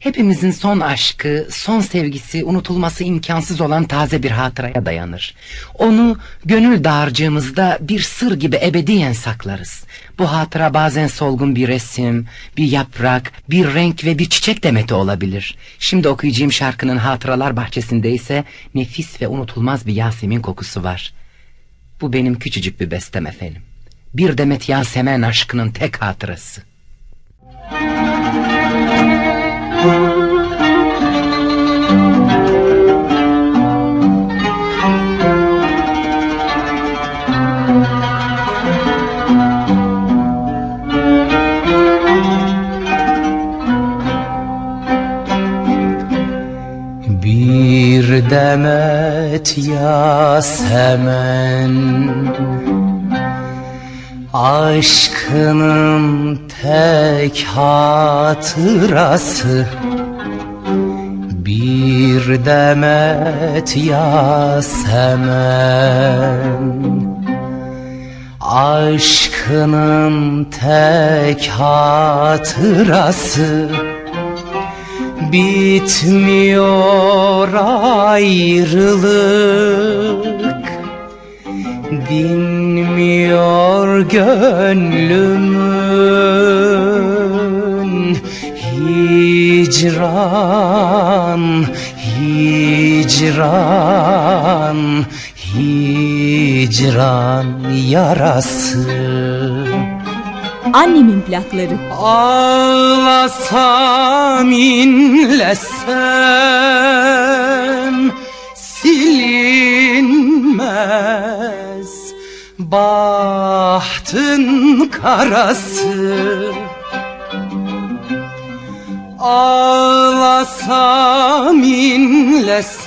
Hepimizin son aşkı, son sevgisi unutulması imkansız olan taze bir hatıraya dayanır. Onu gönül dağarcığımızda bir sır gibi ebediyen saklarız. Bu hatıra bazen solgun bir resim, bir yaprak, bir renk ve bir çiçek demeti olabilir. Şimdi okuyacağım şarkının hatıralar bahçesinde ise nefis ve unutulmaz bir Yasemin kokusu var. Bu benim küçücük bir bestem efendim. Bir demet Yasemen aşkının tek hatırası. Bir demet Yasemen Aşkının tek hatırası Bir demet Yasemen. Aşkının tek hatırası Bitmiyor ayrılık Dinmiyor gönlümün Hicran, hicran, hicran yarası Annemin plakları. Ağlasam inlesem silinmez bahtın karası. Ağlasam inlesem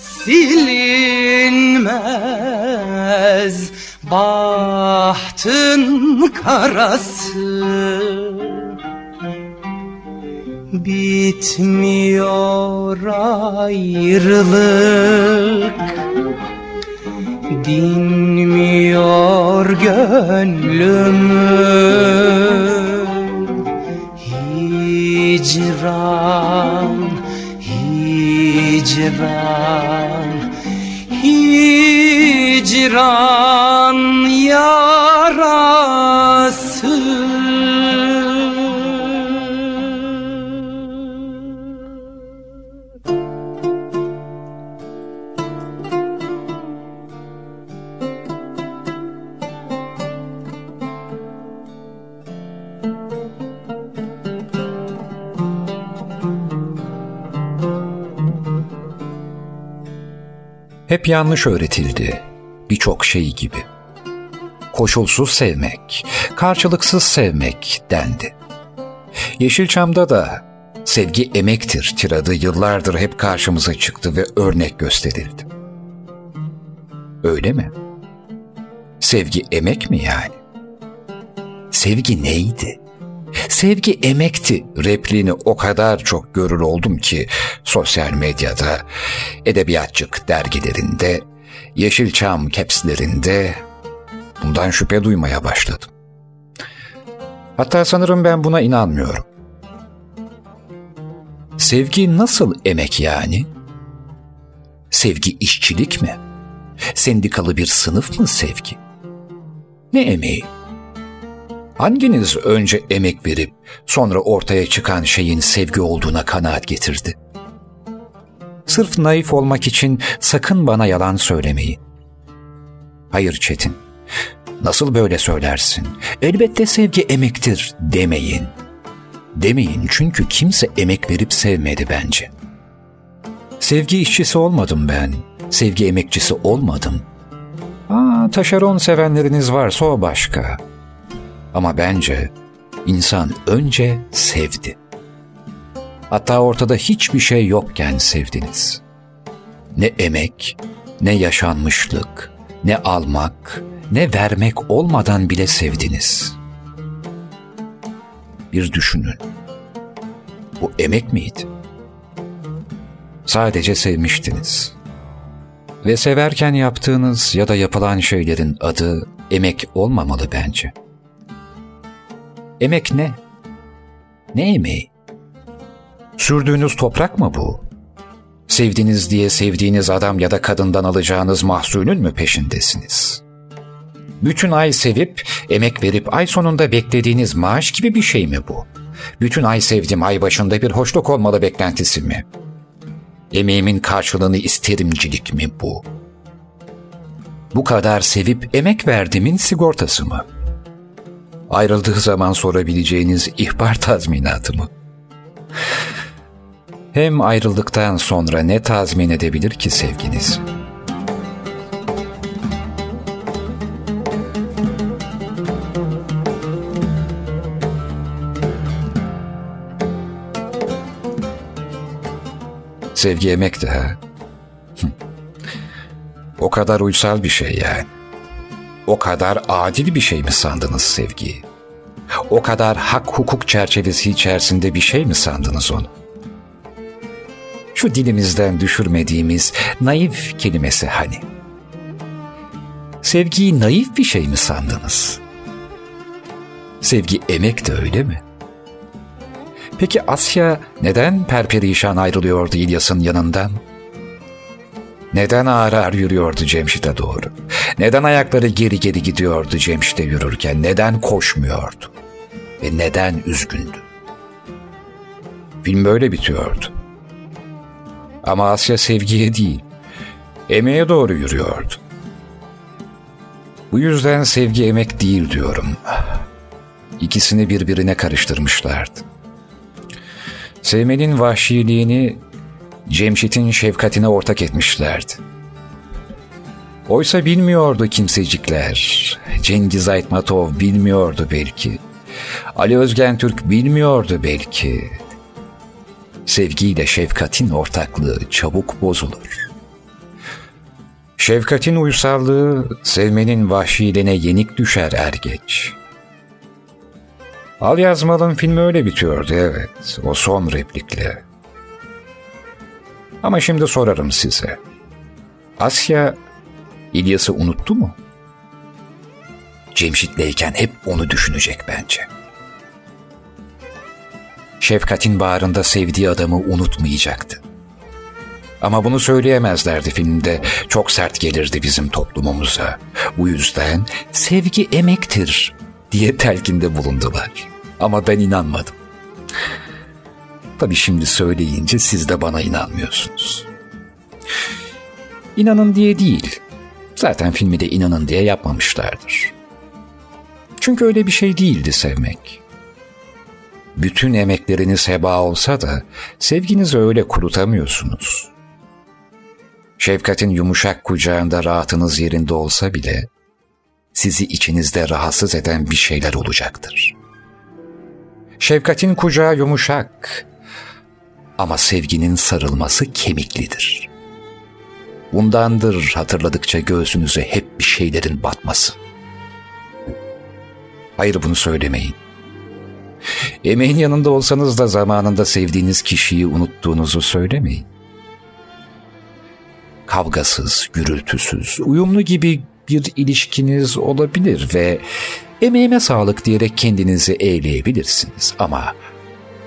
silinmez bahtın karası. Bitmiyor ayrılık Dinmiyor gönlümün. Hicran, hicran Hicran Hep yanlış öğretildi birçok şey gibi. Koşulsuz sevmek, karşılıksız sevmek dendi. Yeşilçam'da da sevgi emektir tiradı yıllardır hep karşımıza çıktı ve örnek gösterildi. Öyle mi? Sevgi emek mi yani? Sevgi neydi? Sevgi emekti repliğini o kadar çok görür oldum ki sosyal medyada, edebiyatçık dergilerinde, Yeşilçam kepslerinde bundan şüphe duymaya başladım. Hatta sanırım ben buna inanmıyorum. Sevgi nasıl emek yani? Sevgi işçilik mi? Sendikalı bir sınıf mı sevgi? Ne emeği? Hanginiz önce emek verip sonra ortaya çıkan şeyin sevgi olduğuna kanaat getirdi? Sırf naif olmak için sakın bana yalan söylemeyin. Hayır Çetin, nasıl böyle söylersin? Elbette sevgi emektir demeyin. Demeyin çünkü kimse emek verip sevmedi bence. Sevgi işçisi olmadım ben, sevgi emekçisi olmadım. Aa, taşeron sevenleriniz varsa o başka. Ama bence insan önce sevdi. Hatta ortada hiçbir şey yokken sevdiniz. Ne emek, ne yaşanmışlık, ne almak, ne vermek olmadan bile sevdiniz. Bir düşünün. Bu emek miydi? Sadece sevmiştiniz. Ve severken yaptığınız ya da yapılan şeylerin adı emek olmamalı bence. Emek ne? Ne emeği? Sürdüğünüz toprak mı bu? Sevdiniz diye sevdiğiniz adam ya da kadından alacağınız mahsulün mü peşindesiniz? Bütün ay sevip, emek verip ay sonunda beklediğiniz maaş gibi bir şey mi bu? Bütün ay sevdim ay başında bir hoşluk olmalı beklentisi mi? Emeğimin karşılığını isterimcilik mi bu? Bu kadar sevip emek verdiğimin sigortası mı? Ayrıldığı zaman sorabileceğiniz ihbar tazminatı mı? Hem ayrıldıktan sonra ne tazmin edebilir ki sevginiz? Sevgi emek de ha. O kadar uysal bir şey yani. O kadar adil bir şey mi sandınız sevgiyi? O kadar hak hukuk çerçevesi içerisinde bir şey mi sandınız onu? Şu dilimizden düşürmediğimiz naif kelimesi hani. Sevgiyi naif bir şey mi sandınız? Sevgi emek de öyle mi? Peki Asya neden perperişan ayrılıyordu İlyas'ın yanından? Neden ağır ağır yürüyordu Cemşit'e doğru? Neden ayakları geri geri gidiyordu Cemşit'e yürürken? Neden koşmuyordu? Ve neden üzgündü? Film böyle bitiyordu. Ama Asya sevgiye değil, emeğe doğru yürüyordu. Bu yüzden sevgi emek değil diyorum. İkisini birbirine karıştırmışlardı. Sevmenin vahşiliğini Cemşit'in şefkatine ortak etmişlerdi. Oysa bilmiyordu kimsecikler. Cengiz Aytmatov bilmiyordu belki. Ali Özgen Türk bilmiyordu belki. Sevgiyle şefkatin ortaklığı çabuk bozulur. Şefkatin uysallığı sevmenin vahşiliğine yenik düşer er geç. Al yazmalım filmi öyle bitiyordu evet, o son replikle. Ama şimdi sorarım size. Asya İlyas'ı unuttu mu? Cemşit'leyken hep onu düşünecek bence. Şefkat'in bağrında sevdiği adamı unutmayacaktı. Ama bunu söyleyemezlerdi filmde. Çok sert gelirdi bizim toplumumuza. Bu yüzden sevgi emektir diye telkinde bulundular. Ama ben inanmadım. Tabii şimdi söyleyince siz de bana inanmıyorsunuz. İnanın diye değil. Zaten filmi de inanın diye yapmamışlardır. Çünkü öyle bir şey değildi sevmek. Bütün emekleriniz heba olsa da sevginizi öyle kurutamıyorsunuz. Şefkatin yumuşak kucağında rahatınız yerinde olsa bile sizi içinizde rahatsız eden bir şeyler olacaktır. Şefkatin kucağı yumuşak ama sevginin sarılması kemiklidir. Bundandır hatırladıkça göğsünüze hep bir şeylerin batması. Hayır bunu söylemeyin. Emeğin yanında olsanız da zamanında sevdiğiniz kişiyi unuttuğunuzu söylemeyin. Kavgasız, gürültüsüz, uyumlu gibi bir ilişkiniz olabilir ve emeğime sağlık diyerek kendinizi eğleyebilirsiniz ama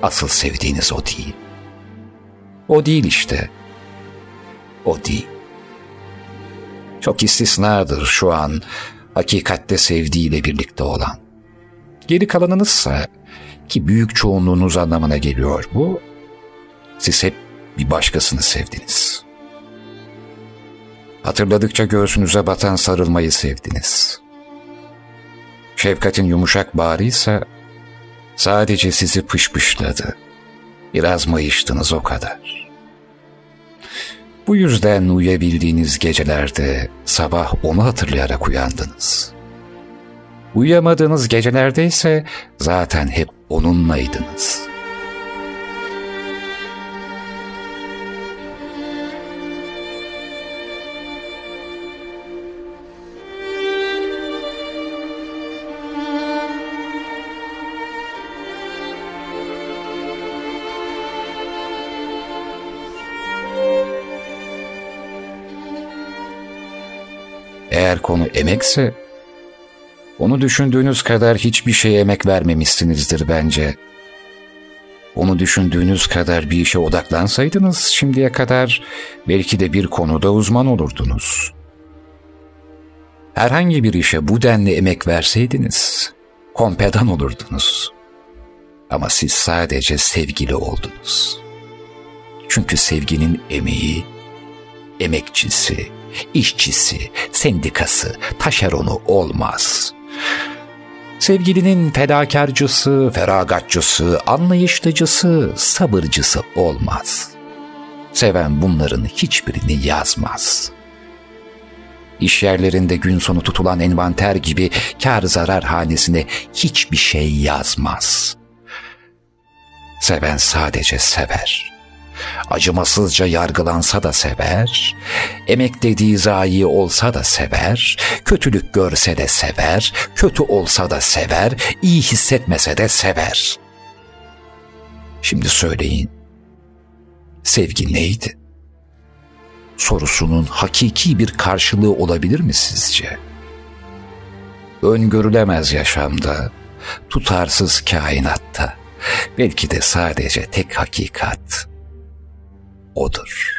asıl sevdiğiniz o değil. O değil işte. O değil. Çok istisnadır şu an hakikatte sevdiğiyle birlikte olan. Geri kalanınızsa ki büyük çoğunluğunuz anlamına geliyor bu. Siz hep bir başkasını sevdiniz. Hatırladıkça göğsünüze batan sarılmayı sevdiniz. Şefkatin yumuşak bağrıysa sadece sizi pışpışladı. Biraz mayıştınız o kadar. Bu yüzden uyuyabildiğiniz gecelerde sabah onu hatırlayarak uyandınız. Uyuyamadığınız gecelerde ise zaten hep onunlaydınız.'' Eğer konu emekse, onu düşündüğünüz kadar hiçbir şeye emek vermemişsinizdir bence. Onu düşündüğünüz kadar bir işe odaklansaydınız şimdiye kadar belki de bir konuda uzman olurdunuz. Herhangi bir işe bu denli emek verseydiniz kompedan olurdunuz. Ama siz sadece sevgili oldunuz. Çünkü sevginin emeği, emekçisi, işçisi, sendikası, taşeronu olmaz. Sevgilinin fedakarcısı, feragatçısı, anlayışlıcısı, sabırcısı olmaz. Seven bunların hiçbirini yazmaz. İş yerlerinde gün sonu tutulan envanter gibi kar zarar hanesine hiçbir şey yazmaz. Seven sadece sever. Acımasızca yargılansa da sever, emek dediği zayi olsa da sever, kötülük görse de sever, kötü olsa da sever, iyi hissetmese de sever. Şimdi söyleyin, sevgi neydi? Sorusunun hakiki bir karşılığı olabilir mi sizce? Öngörülemez yaşamda, tutarsız kainatta, belki de sadece tek hakikat odur.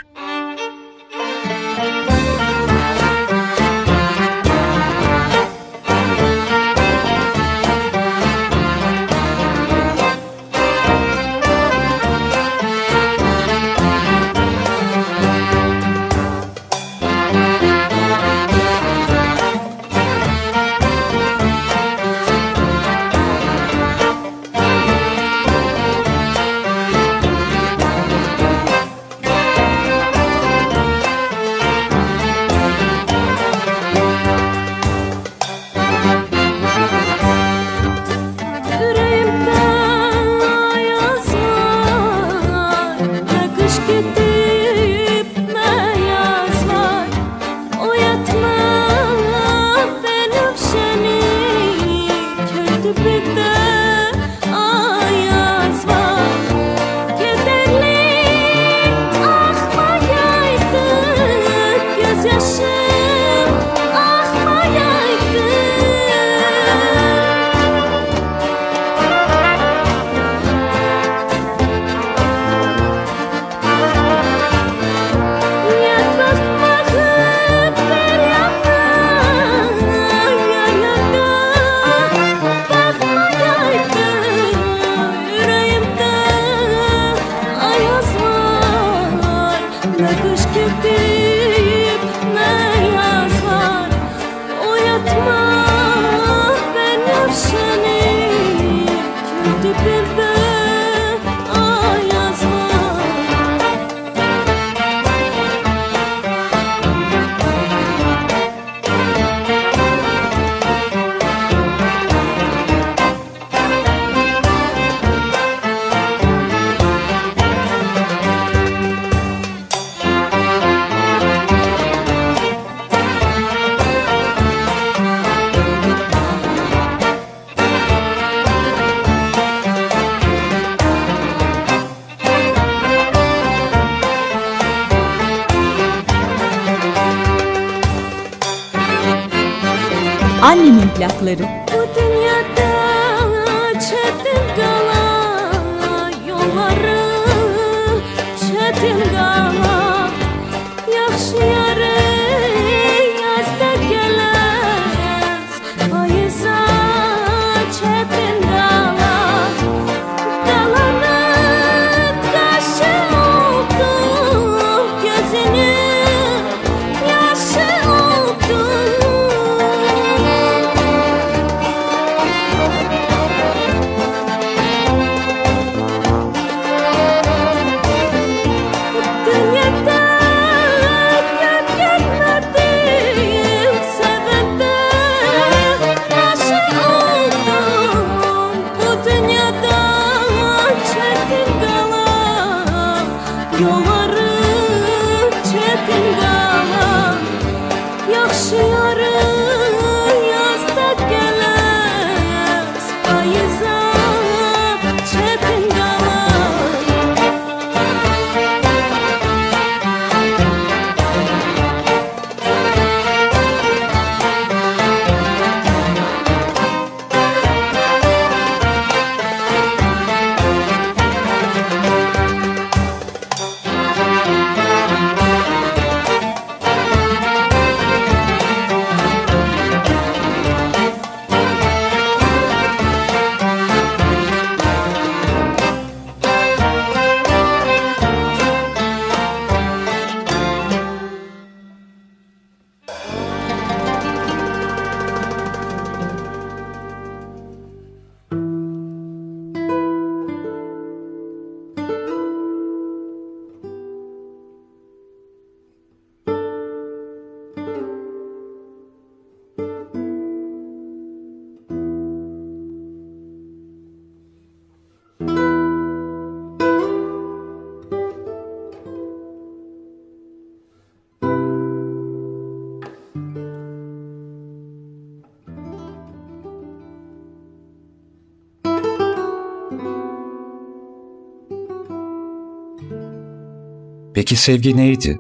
Sevgi neydi?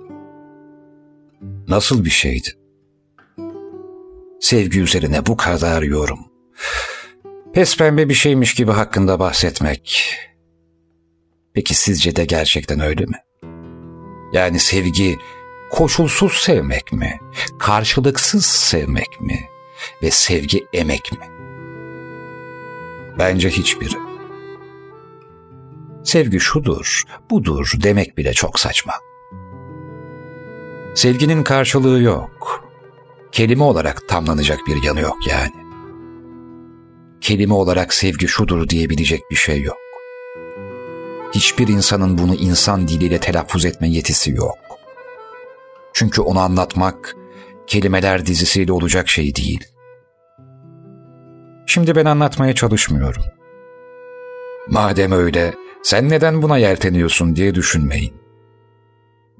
Nasıl bir şeydi? Sevgi üzerine bu kadar yorum. Pespembe bir şeymiş gibi hakkında bahsetmek. Peki sizce de gerçekten öyle mi? Yani sevgi koşulsuz sevmek mi? Karşılıksız sevmek mi? Ve sevgi emek mi? Bence hiçbiri. Sevgi şudur, budur demek bile çok saçma. Sevginin karşılığı yok. Kelime olarak tamlanacak bir yanı yok yani. Kelime olarak sevgi şudur diyebilecek bir şey yok. Hiçbir insanın bunu insan diliyle telaffuz etme yetisi yok. Çünkü onu anlatmak kelimeler dizisiyle olacak şey değil. Şimdi ben anlatmaya çalışmıyorum. Madem öyle, sen neden buna yelteniyorsun diye düşünmeyin.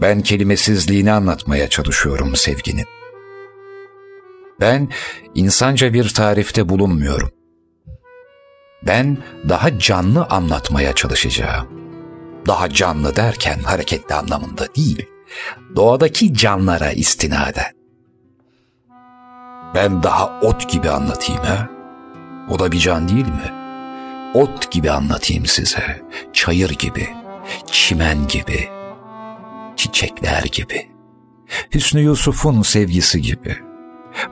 Ben kelimesizliğini anlatmaya çalışıyorum sevginin. Ben insanca bir tarifte bulunmuyorum. Ben daha canlı anlatmaya çalışacağım. Daha canlı derken hareketli anlamında değil, doğadaki canlara istinaden. Ben daha ot gibi anlatayım ha? O da bir can değil mi? Ot gibi anlatayım size, çayır gibi, çimen gibi, çiçekler gibi, Hüsnü Yusuf'un sevgisi gibi,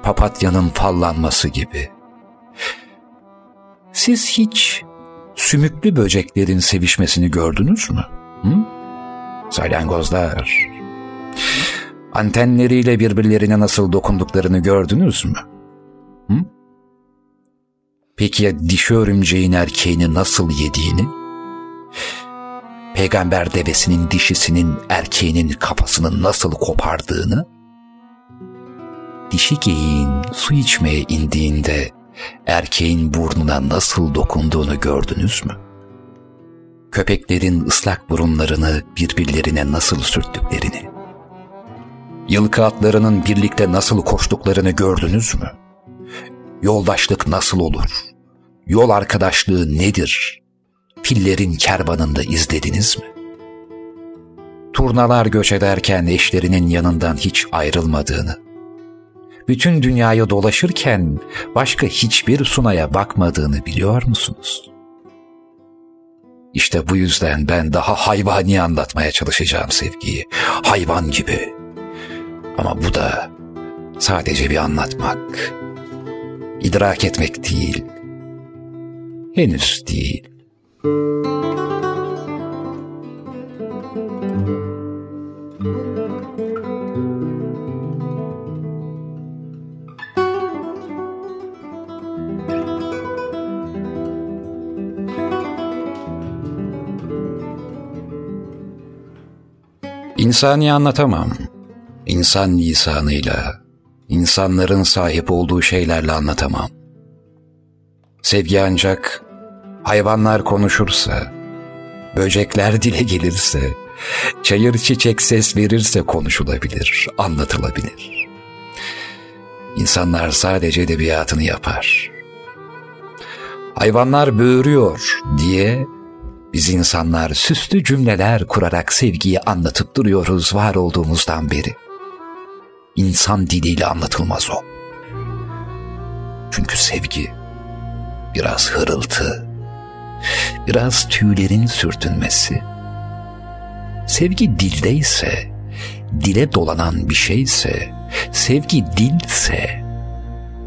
papatyanın fallanması gibi. Siz hiç sümüklü böceklerin sevişmesini gördünüz mü? Hı? Salyangozlar. Antenleriyle birbirlerine nasıl dokunduklarını gördünüz mü? Hı? Peki ya dişi örümceğin erkeğini nasıl yediğini? Peygamber devesinin dişisinin erkeğinin kafasını nasıl kopardığını? Dişi geyiğin su içmeye indiğinde erkeğin burnuna nasıl dokunduğunu gördünüz mü? Köpeklerin ıslak burunlarını birbirlerine nasıl sürttüklerini? Yılkı atlarının birlikte nasıl koştuklarını gördünüz mü? Yoldaşlık nasıl olur? Yol arkadaşlığı nedir? Fillerin kervanında izlediniz mi? Turnalar göç ederken eşlerinin yanından hiç ayrılmadığını, bütün dünyayı dolaşırken başka hiçbir sunaya bakmadığını biliyor musunuz? İşte bu yüzden ben daha hayvani anlatmaya çalışacağım sevgiyi. Hayvan gibi. Ama bu da sadece bir anlatmak. İdrak etmek değil. Henüz değil. İnsani anlatamam. İnsan lisanıyla, insanların sahip olduğu şeylerle anlatamam. Sevgi ancak hayvanlar konuşursa, böcekler dile gelirse, çayır çiçek ses verirse konuşulabilir, anlatılabilir. İnsanlar sadece edebiyatını yapar. Hayvanlar böğürüyor diye biz insanlar süslü cümleler kurarak sevgiyi anlatıp duruyoruz var olduğumuzdan beri. İnsan diliyle anlatılmaz o. Çünkü sevgi biraz hırıltı, biraz tüylerin sürtünmesi. Sevgi dildeyse, dile dolanan bir şeyse, sevgi dilse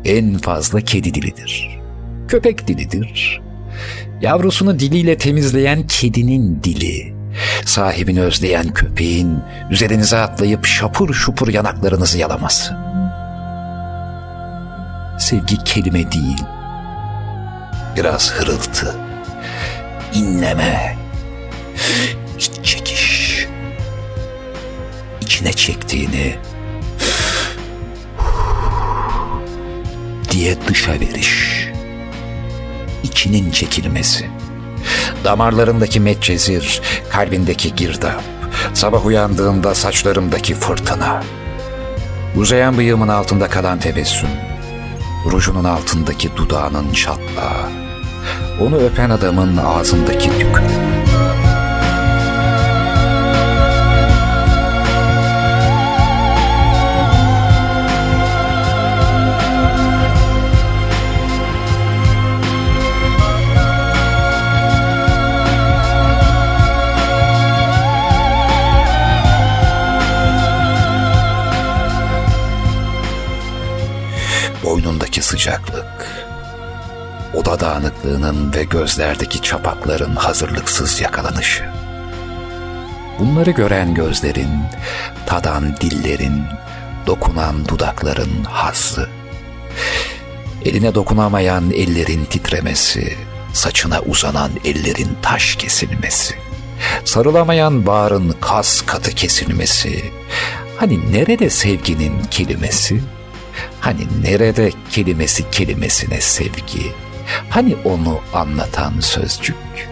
en fazla kedi dilidir. Köpek dilidir. Yavrusunu diliyle temizleyen kedinin dili. Sahibini özleyen köpeğin üzerinize atlayıp şapur şupur yanaklarınızı yalaması. Sevgi kelime değil. Biraz hırıltı, inleme, iç çekiş. İçine çektiğini diye dışa veriş içinin çekilmesi. Damarlarındaki metcezir, kalbindeki girdap, sabah uyandığında saçlarımdaki fırtına. Uzayan bıyığımın altında kalan tebessüm, rujunun altındaki dudağının çatlağı, onu öpen adamın ağzındaki tükürük. Dağınıklığının ve gözlerdeki çapakların hazırlıksız yakalanışı. Bunları gören gözlerin, tadan dillerin, dokunan dudakların hazzı. Eline dokunamayan ellerin titremesi, saçına uzanan ellerin taş kesilmesi, sarılamayan bağrın kas katı kesilmesi, hani nerede sevginin kelimesi, hani nerede kelimesi kelimesine sevgi, hani onu anlatan sözcük,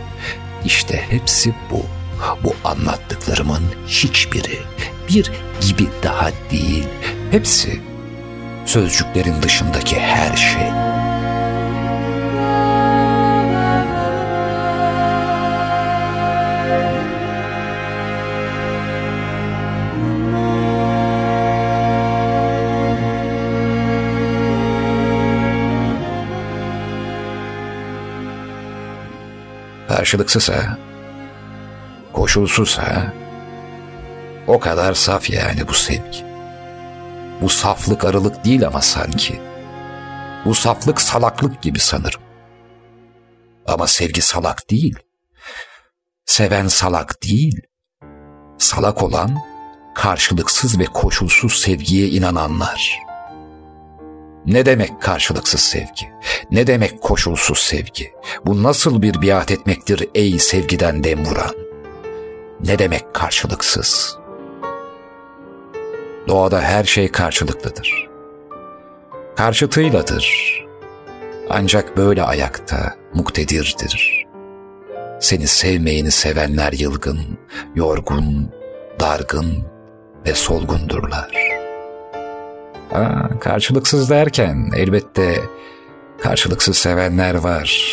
işte hepsi bu. Bu anlattıklarımın hiçbiri bir gibi daha değil. Hepsi sözcüklerin dışındaki her şey. Karşılıksız ha? Koşulsuz ha? O kadar saf yani bu sevgi. Bu saflık arılık değil ama sanki. Bu saflık salaklık gibi sanırım. Ama sevgi salak değil. Seven salak değil. Salak olan karşılıksız ve koşulsuz sevgiye inananlar. Ne demek karşılıksız sevgi? Ne demek koşulsuz sevgi? Bu nasıl bir biat etmektir ey sevgiden dem vuran? Ne demek karşılıksız? Doğada her şey karşılıklıdır. Karşıtıyladır. Ancak böyle ayakta muktedirdir. Seni sevmeyeni sevenler yılgın, yorgun, dargın ve solgundurlar. Ha, karşılıksız derken elbette karşılıksız sevenler var.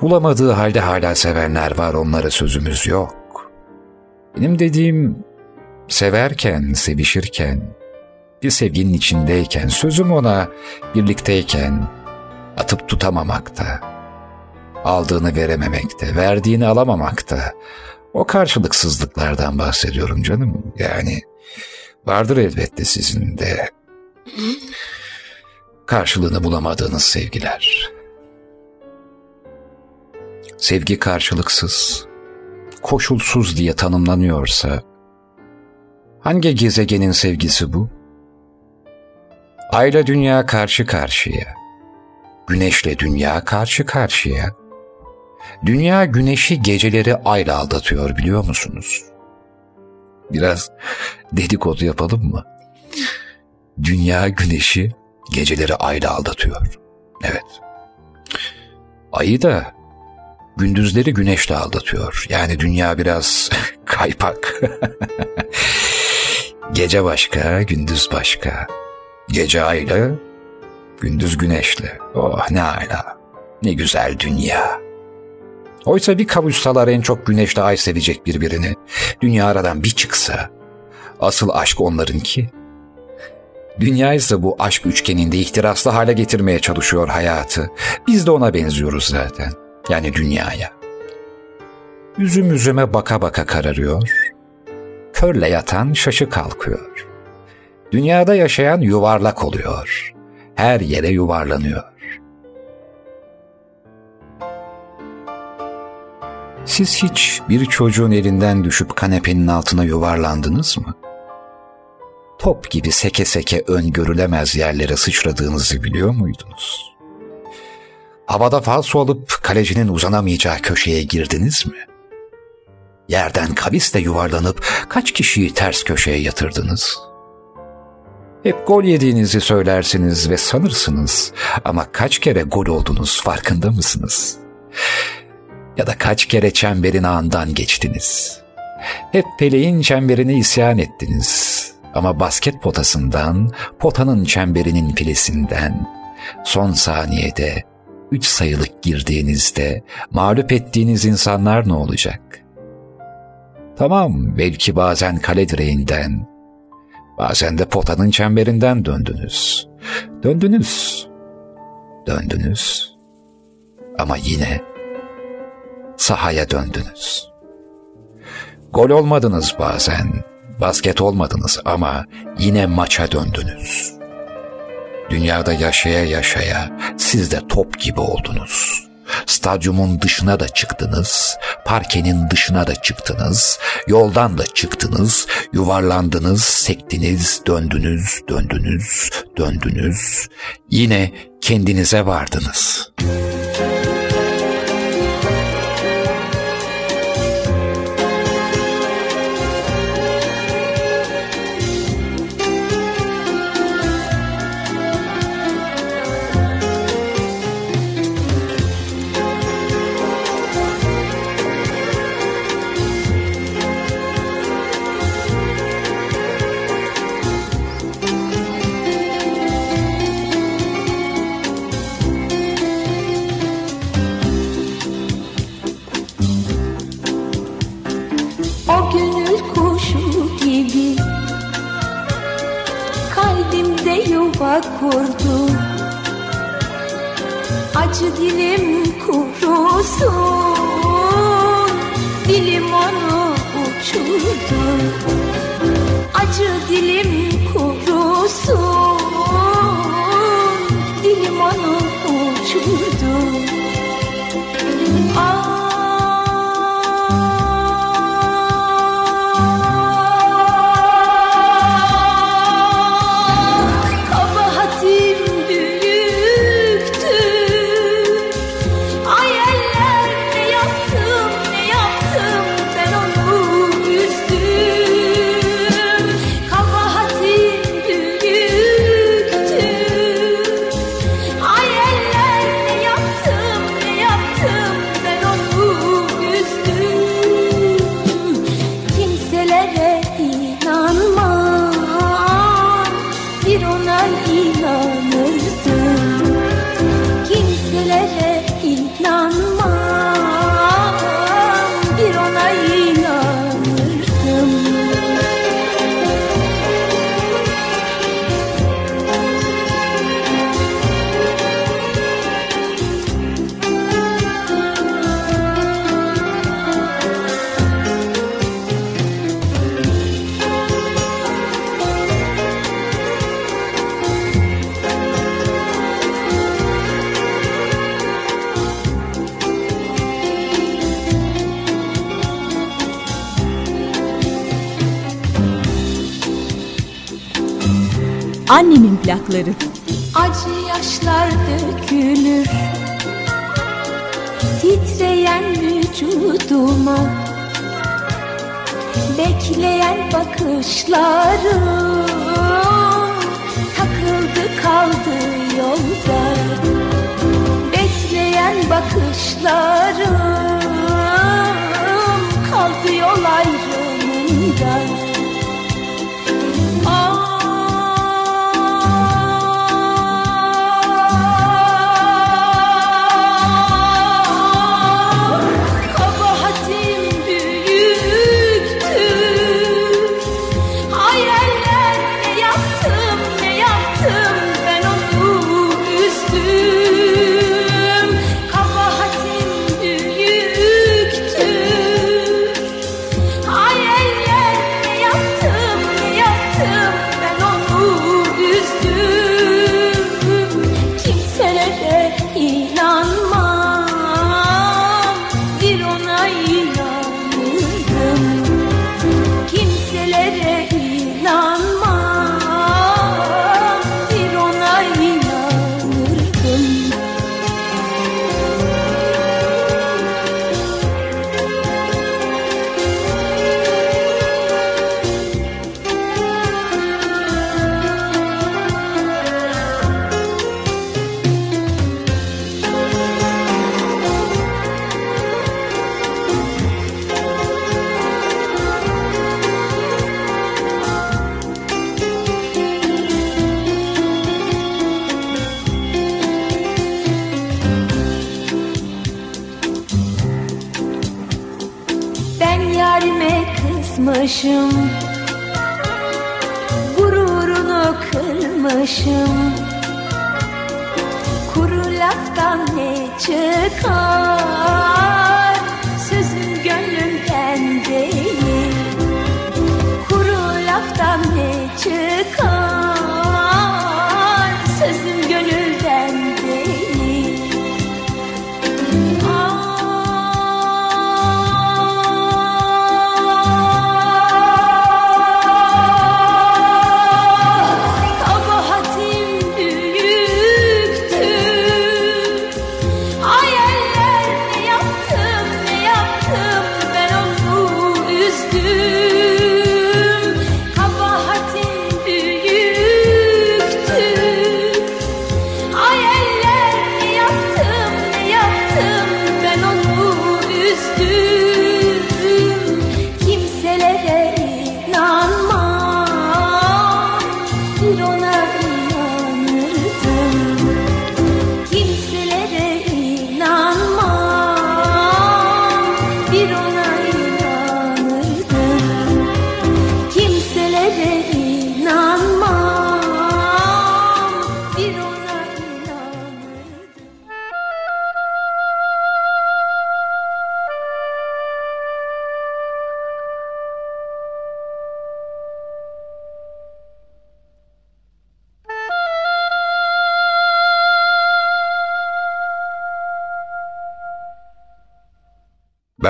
Bulamadığı halde hala sevenler var onlara sözümüz yok. Benim dediğim severken, sevişirken, bir sevginin içindeyken, sözüm ona birlikteyken atıp tutamamakta, aldığını verememekte, verdiğini alamamakta, o karşılıksızlıklardan bahsediyorum canım. Yani vardır elbette sizin de karşılığını bulamadığınız sevgiler. Sevgi karşılıksız, koşulsuz diye tanımlanıyorsa, hangi gezegenin sevgisi bu? Ayla dünya karşı karşıya, güneşle dünya karşı karşıya. Dünya güneşi geceleri ayla aldatıyor biliyor musunuz? Biraz dedikodu yapalım mı? Dünya güneşi geceleri ayla aldatıyor. Evet. Ayı da gündüzleri güneşle aldatıyor. Yani dünya biraz kaypak. Gece başka, gündüz başka. Gece ayla, gündüz güneşle. Oh ne ala, ne güzel dünya. Oysa bir kavuşsalar en çok güneşle ay sevecek birbirini. Dünya aradan bir çıksa. Asıl aşk onlarınki. Dünya ise bu aşk üçgeninde ihtiraslı hale getirmeye çalışıyor hayatı. Biz de ona benziyoruz zaten. Yani dünyaya. Üzüm üzüme baka baka kararıyor. Körle yatan şaşı kalkıyor. Dünyada yaşayan yuvarlak oluyor. Her yere yuvarlanıyor. Siz hiç bir çocuğun elinden düşüp kanepenin altına yuvarlandınız mı? Top gibi seke seke öngörülemez yerlere sıçradığınızı biliyor muydunuz? Havada falso alıp kalecinin uzanamayacağı köşeye girdiniz mi? Yerden kavisle yuvarlanıp kaç kişiyi ters köşeye yatırdınız? Hep gol yediğinizi söylersiniz ve sanırsınız ama kaç kere gol oldunuz farkında mısınız? Ya da kaç kere çemberin ağından geçtiniz? Hep peleğin çemberine isyan ettiniz ama basket potasından, potanın çemberinin filesinden, son saniyede üç sayılık girdiğinizde mağlup ettiğiniz insanlar ne olacak? Tamam belki bazen kale direğinden, bazen de potanın çemberinden döndünüz. Döndünüz, döndünüz ama yine sahaya döndünüz. Gol olmadınız bazen, basket olmadınız ama yine maça döndünüz. Dünyada yaşaya yaşaya siz de top gibi oldunuz. Stadyumun dışına da çıktınız, parkenin dışına da çıktınız, yoldan da çıktınız, yuvarlandınız, sektiniz, döndünüz, döndünüz, döndünüz. Yine kendinize vardınız. Yuva kurdu Acı dilim kurusun Dilim onu uçurdu. Acı dilim kurusun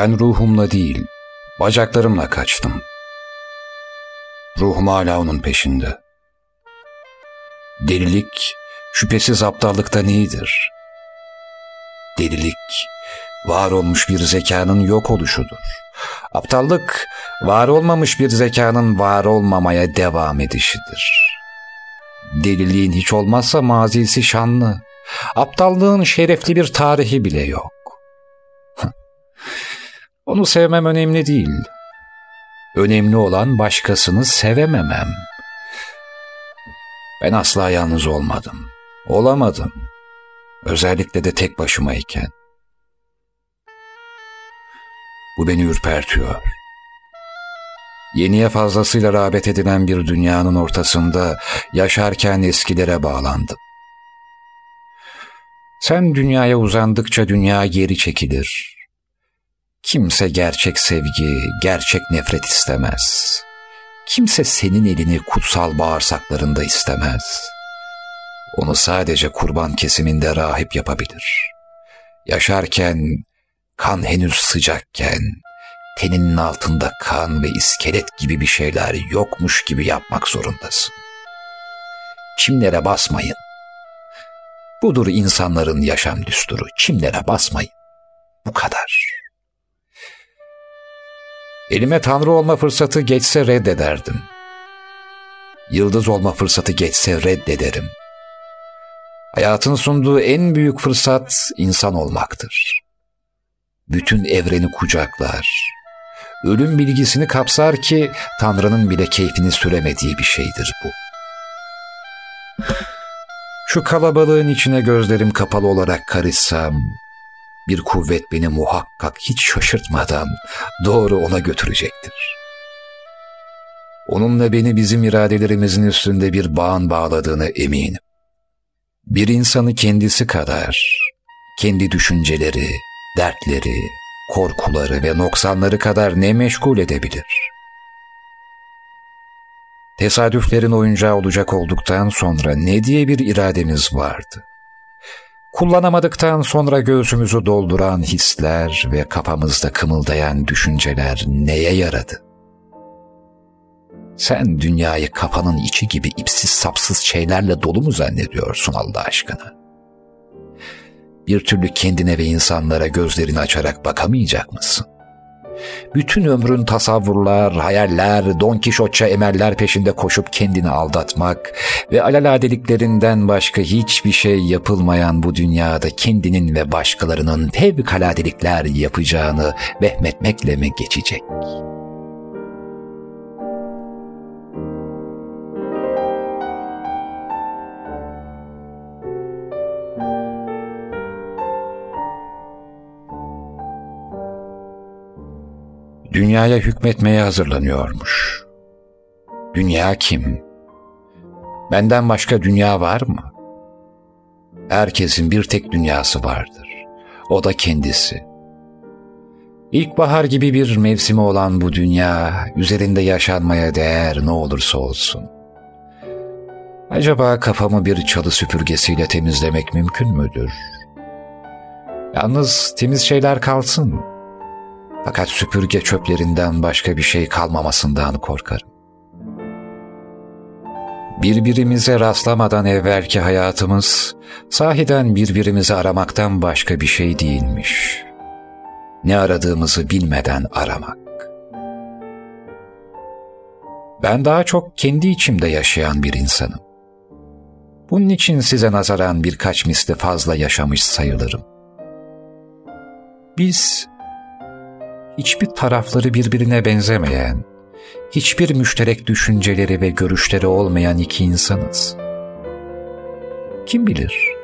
Ben ruhumla değil, bacaklarımla kaçtım. Ruhum hala onun peşinde. Delilik, şüphesiz aptallıktan iyidir. Delilik, var olmuş bir zekanın yok oluşudur. Aptallık, var olmamış bir zekanın var olmamaya devam edişidir. Deliliğin hiç olmazsa mazisi şanlı, aptallığın şerefli bir tarihi bile yok. Onu sevmem önemli değil. Önemli olan başkasını sevememem. Ben asla yalnız olmadım. Olamadım. Özellikle de tek başımayken. Bu beni ürpertiyor. Yeniye fazlasıyla rağbet edilen bir dünyanın ortasında yaşarken eskilere bağlandım. Sen dünyaya uzandıkça dünya geri çekilir. Kimse gerçek sevgi, gerçek nefret istemez. Kimse senin elini kutsal bağırsaklarında istemez. Onu sadece kurban kesiminde rahip yapabilir. Yaşarken, kan henüz sıcakken, teninin altında kan ve iskelet gibi bir şeyler yokmuş gibi yapmak zorundasın. Çimlere basmayın. Budur insanların yaşam düsturu. Çimlere basmayın. Bu kadar. Elime tanrı olma fırsatı geçse reddederdim. Yıldız olma fırsatı geçse reddederim. Hayatın sunduğu en büyük fırsat insan olmaktır. Bütün evreni kucaklar. Ölüm bilgisini kapsar ki Tanrı'nın bile keyfini süremediği bir şeydir bu. Şu kalabalığın içine gözlerim kapalı olarak karışsam, bir kuvvet beni muhakkak hiç şaşırtmadan doğru ona götürecektir. Onunla beni bizim iradelerimizin üstünde bir bağın bağladığını eminim. Bir insanı kendisi kadar, kendi düşünceleri, dertleri, korkuları ve noksanları kadar ne meşgul edebilir? Tesadüflerin oyuncağı olacak olduktan sonra ne diye bir irademiz vardı? Kullanamadıktan sonra göğsümüzü dolduran hisler ve kafamızda kımıldayan düşünceler neye yaradı? Sen dünyayı kafanın içi gibi ipsiz sapsız şeylerle dolu mu zannediyorsun Allah aşkına? Bir türlü kendine ve insanlara gözlerini açarak bakamayacak mısın? Bütün ömrün tasavvurlar, hayaller, Don Kişotça emeller peşinde koşup kendini aldatmak ve alaladeliklerinden başka hiçbir şey yapılmayan bu dünyada kendinin ve başkalarının fevkaladelikler yapacağını vehmetmekle mi geçecek?'' Dünyaya hükmetmeye hazırlanıyormuş. Dünya kim? Benden başka dünya var mı? Herkesin bir tek dünyası vardır. O da kendisi. İlkbahar gibi bir mevsimi olan bu dünya, üzerinde yaşanmaya değer ne olursa olsun. Acaba kafamı bir çalı süpürgesiyle temizlemek mümkün müdür? Yalnız temiz şeyler kalsın.'' Fakat süpürge çöplerinden başka bir şey kalmamasından korkarım. Birbirimize rastlamadan evvelki hayatımız sahiden birbirimizi aramaktan başka bir şey değilmiş. Ne aradığımızı bilmeden aramak. Ben daha çok kendi içimde yaşayan bir insanım. Bunun için size nazaran birkaç misli fazla yaşamış sayılırım. Biz hiçbir tarafları birbirine benzemeyen, hiçbir müşterek düşünceleri ve görüşleri olmayan iki insanız. Kim bilir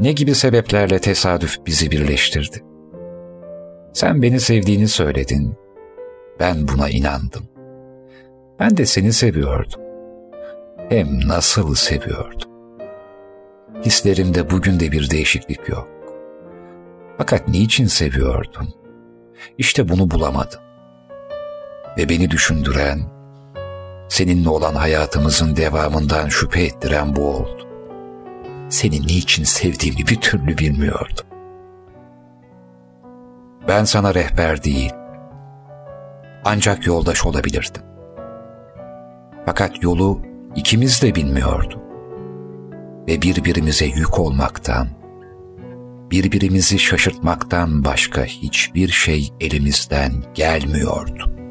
ne gibi sebeplerle tesadüf bizi birleştirdi. Sen beni sevdiğini söyledin. Ben buna inandım. Ben de seni seviyordum. Hem nasıl seviyordum. Hislerimde bugün de bir değişiklik yok. Fakat niçin seviyordum? İşte bunu bulamadım. Ve beni düşündüren, seninle olan hayatımızın devamından şüphe ettiren bu oldu. Seni niçin sevdiğimi bir türlü bilmiyordum. Ben sana rehber değil, ancak yoldaş olabilirdim. Fakat yolu ikimiz de bilmiyorduk. Ve birbirimize yük olmaktan, birbirimizi şaşırtmaktan başka hiçbir şey elimizden gelmiyordu.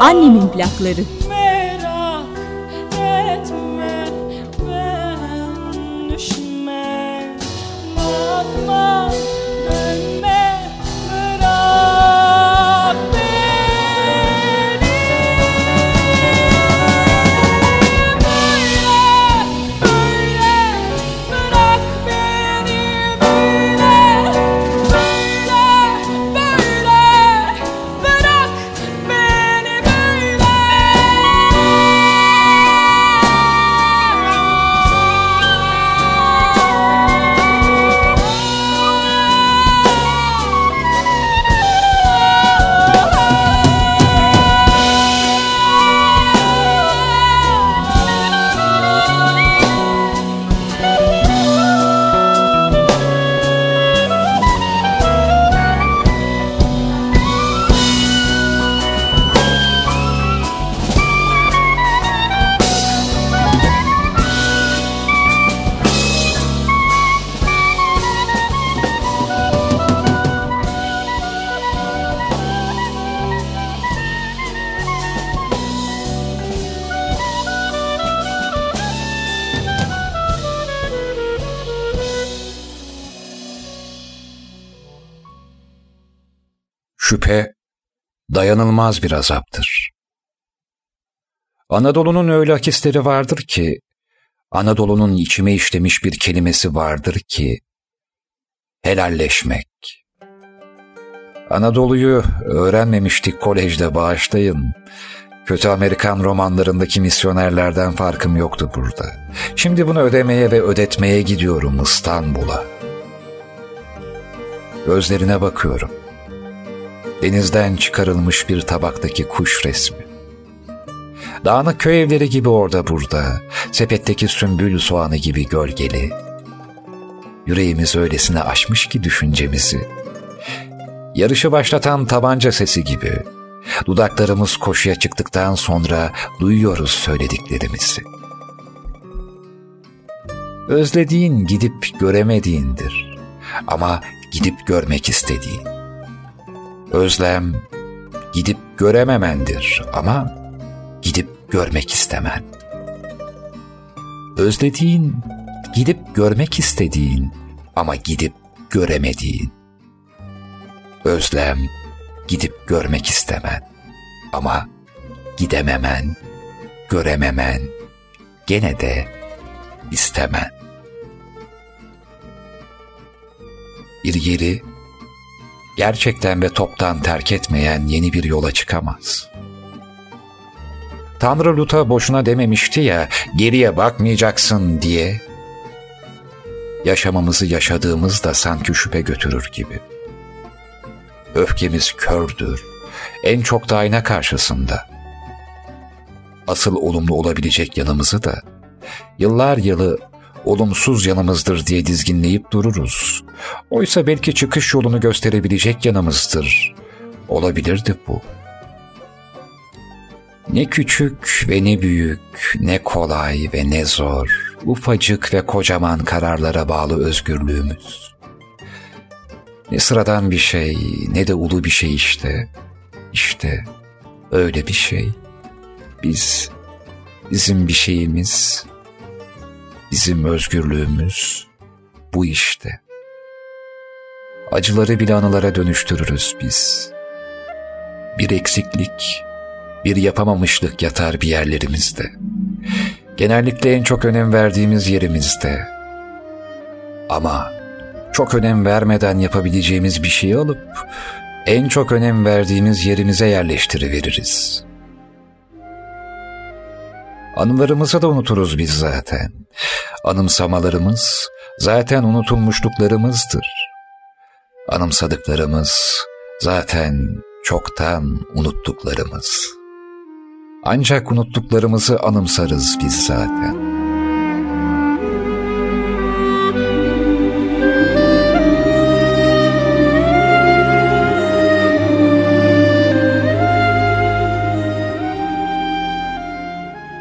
Annemin plakları. Dayanılmaz bir azaptır. Anadolu'nun öyle akisleri vardır ki, Anadolu'nun içime işlemiş bir kelimesi vardır ki, helalleşmek. Anadolu'yu öğrenmemiştik kolejde bağışlayın. Kötü Amerikan romanlarındaki misyonerlerden farkım yoktu burada. Şimdi bunu ödemeye ve ödetmeye gidiyorum İstanbul'a. Gözlerine bakıyorum. Denizden çıkarılmış bir tabaktaki kuş resmi. Dağınık köy evleri gibi orada burada, sepetteki sümbül soğanı gibi gölgeli. Yüreğimiz öylesine aşmış ki düşüncemizi. Yarışı başlatan tabanca sesi gibi. Dudaklarımız koşuya çıktıktan sonra duyuyoruz söylediklerimizi. Özlediğin gidip göremediğindir. Ama gidip görmek istediğin. Özlem gidip görememendir ama gidip görmek istemen. Özlediğin, gidip görmek istediğin ama gidip göremediğin. Özlem gidip görmek istemen ama gidememen, görememen, gene de istemen. Bir gerçekten ve toptan terk etmeyen yeni bir yola çıkamaz. Tanrı Lut'a boşuna dememişti ya geriye bakmayacaksın diye. Yaşamamızı yaşadığımız da sanki şüphe götürür gibi. Öfkemiz kördür, en çok da ayna karşısında. Asıl olumlu olabilecek yanımızı da yıllar yılı olumsuz yanımızdır diye dizginleyip dururuz. Oysa belki çıkış yolunu gösterebilecek yanımızdır. Olabilirdi bu. Ne küçük ve ne büyük, ne kolay ve ne zor, ufacık ve kocaman kararlara bağlı özgürlüğümüz. Ne sıradan bir şey, ne de ulu bir şey işte. İşte öyle bir şey. Biz, bizim bir şeyimiz, bizim özgürlüğümüz bu işte. Acıları bile anılara dönüştürürüz biz. Bir eksiklik, bir yapamamışlık yatar bir yerlerimizde. Genellikle en çok önem verdiğimiz yerimizde. Ama çok önem vermeden yapabileceğimiz bir şeyi alıp en çok önem verdiğimiz yerimize yerleştiriveririz. Anılarımızı da unuturuz biz zaten. Anımsamalarımız zaten unutulmuşluklarımızdır. Anımsadıklarımız zaten çoktan unuttuklarımız. Ancak unuttuklarımızı anımsarız biz zaten.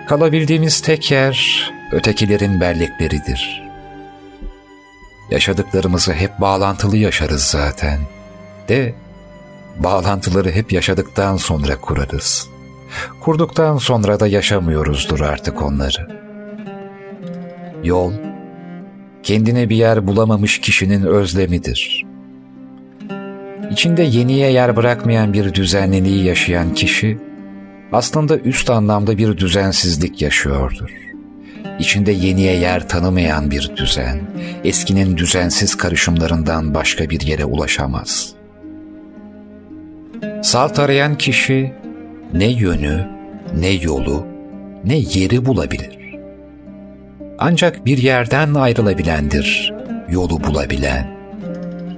Kalabildiğimiz tek yer ötekilerin bellekleridir. Yaşadıklarımızı hep bağlantılı yaşarız zaten. De bağlantıları hep yaşadıktan sonra kurarız. Kurduktan sonra da yaşamıyoruzdur artık onları. Yol, kendine bir yer bulamamış kişinin özlemidir. İçinde yeniye yer bırakmayan bir düzenliliği yaşayan kişi, aslında üst anlamda bir düzensizlik yaşıyordur. İçinde yeniye yer tanımayan bir düzen, eskinin düzensiz karışımlarından başka bir yere ulaşamaz. Salt arayan kişi ne yönü, ne yolu, ne yeri bulabilir. Ancak bir yerden ayrılabilendir yolu bulabilen.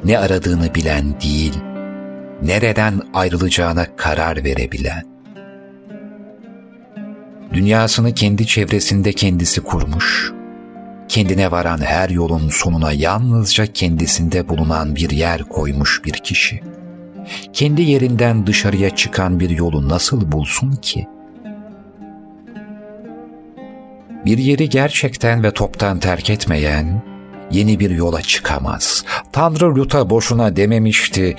Ne aradığını bilen değil, nereden ayrılacağına karar verebilen. Dünyasını kendi çevresinde kendisi kurmuş, kendine varan her yolun sonuna yalnızca kendisinde bulunan bir yer koymuş bir kişi. Kendi yerinden dışarıya çıkan bir yolu nasıl bulsun ki? Bir yeri gerçekten ve toptan terk etmeyen yeni bir yola çıkamaz. Tanrı Lut'a boşuna dememişti,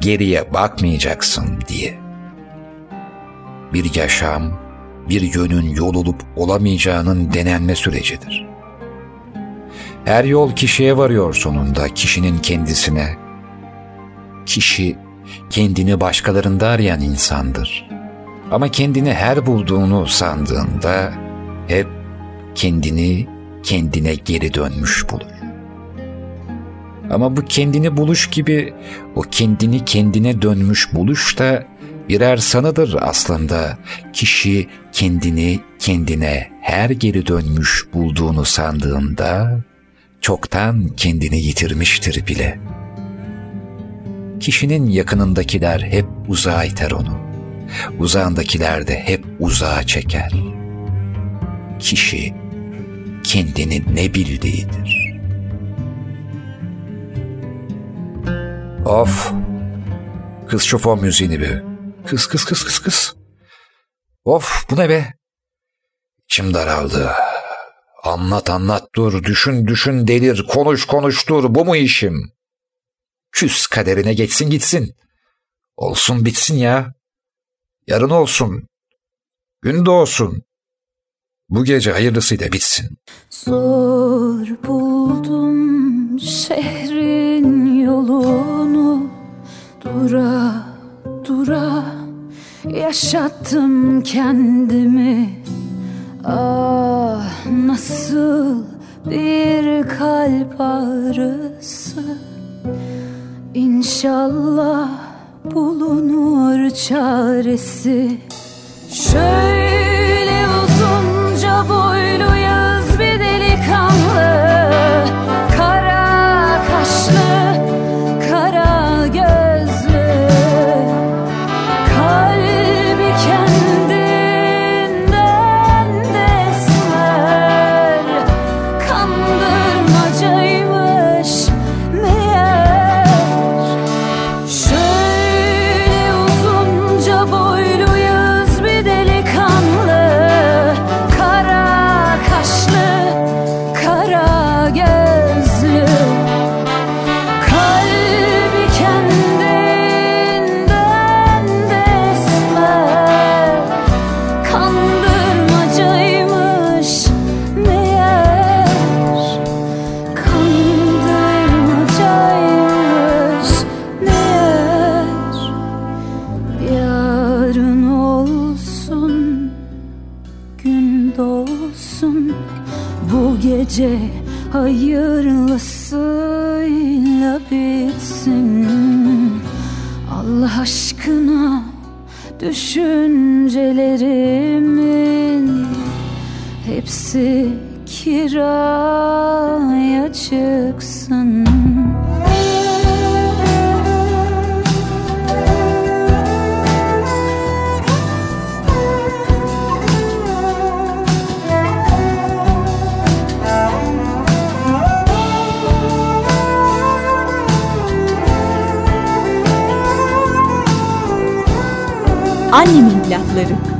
geriye bakmayacaksın diye. Bir yaşam, bir yönün yol olup olamayacağının denenme sürecidir. Her yol kişiye varıyor sonunda, kişinin kendisine. Kişi kendini başkalarında arayan insandır. Ama kendini her bulduğunu sandığında hep kendini kendine geri dönmüş bulur. Ama bu kendini buluş gibi o kendini kendine dönmüş buluş da birer sanıdır aslında. Kişi kendini kendine her geri dönmüş bulduğunu sandığında çoktan kendini yitirmiştir bile. Kişinin yakınındakiler hep uzağa iter onu. Uzağındakiler de hep uzağa çeker. Kişi kendini ne bildiğidir. Of! Kız şu fon müziğini bir. Kız kız kız kız kız. Of bu ne be? İçim daraldı. Anlat anlat dur, düşün düşün delir, konuş konuş dur, bu mu işim? Küs kaderine geçsin gitsin. Olsun bitsin ya. Yarın olsun. Gün doğsun. Bu gece hayırlısıyla bitsin. Zor buldum şehrin yolunu Dura dura yaşattım kendimi. Ah nasıl bir kalp ağrısı. İnşallah bulunur çaresi. Şöyle uzunca boylu düşüncelerimin Hepsi kiraya çıksın Annemin plakları.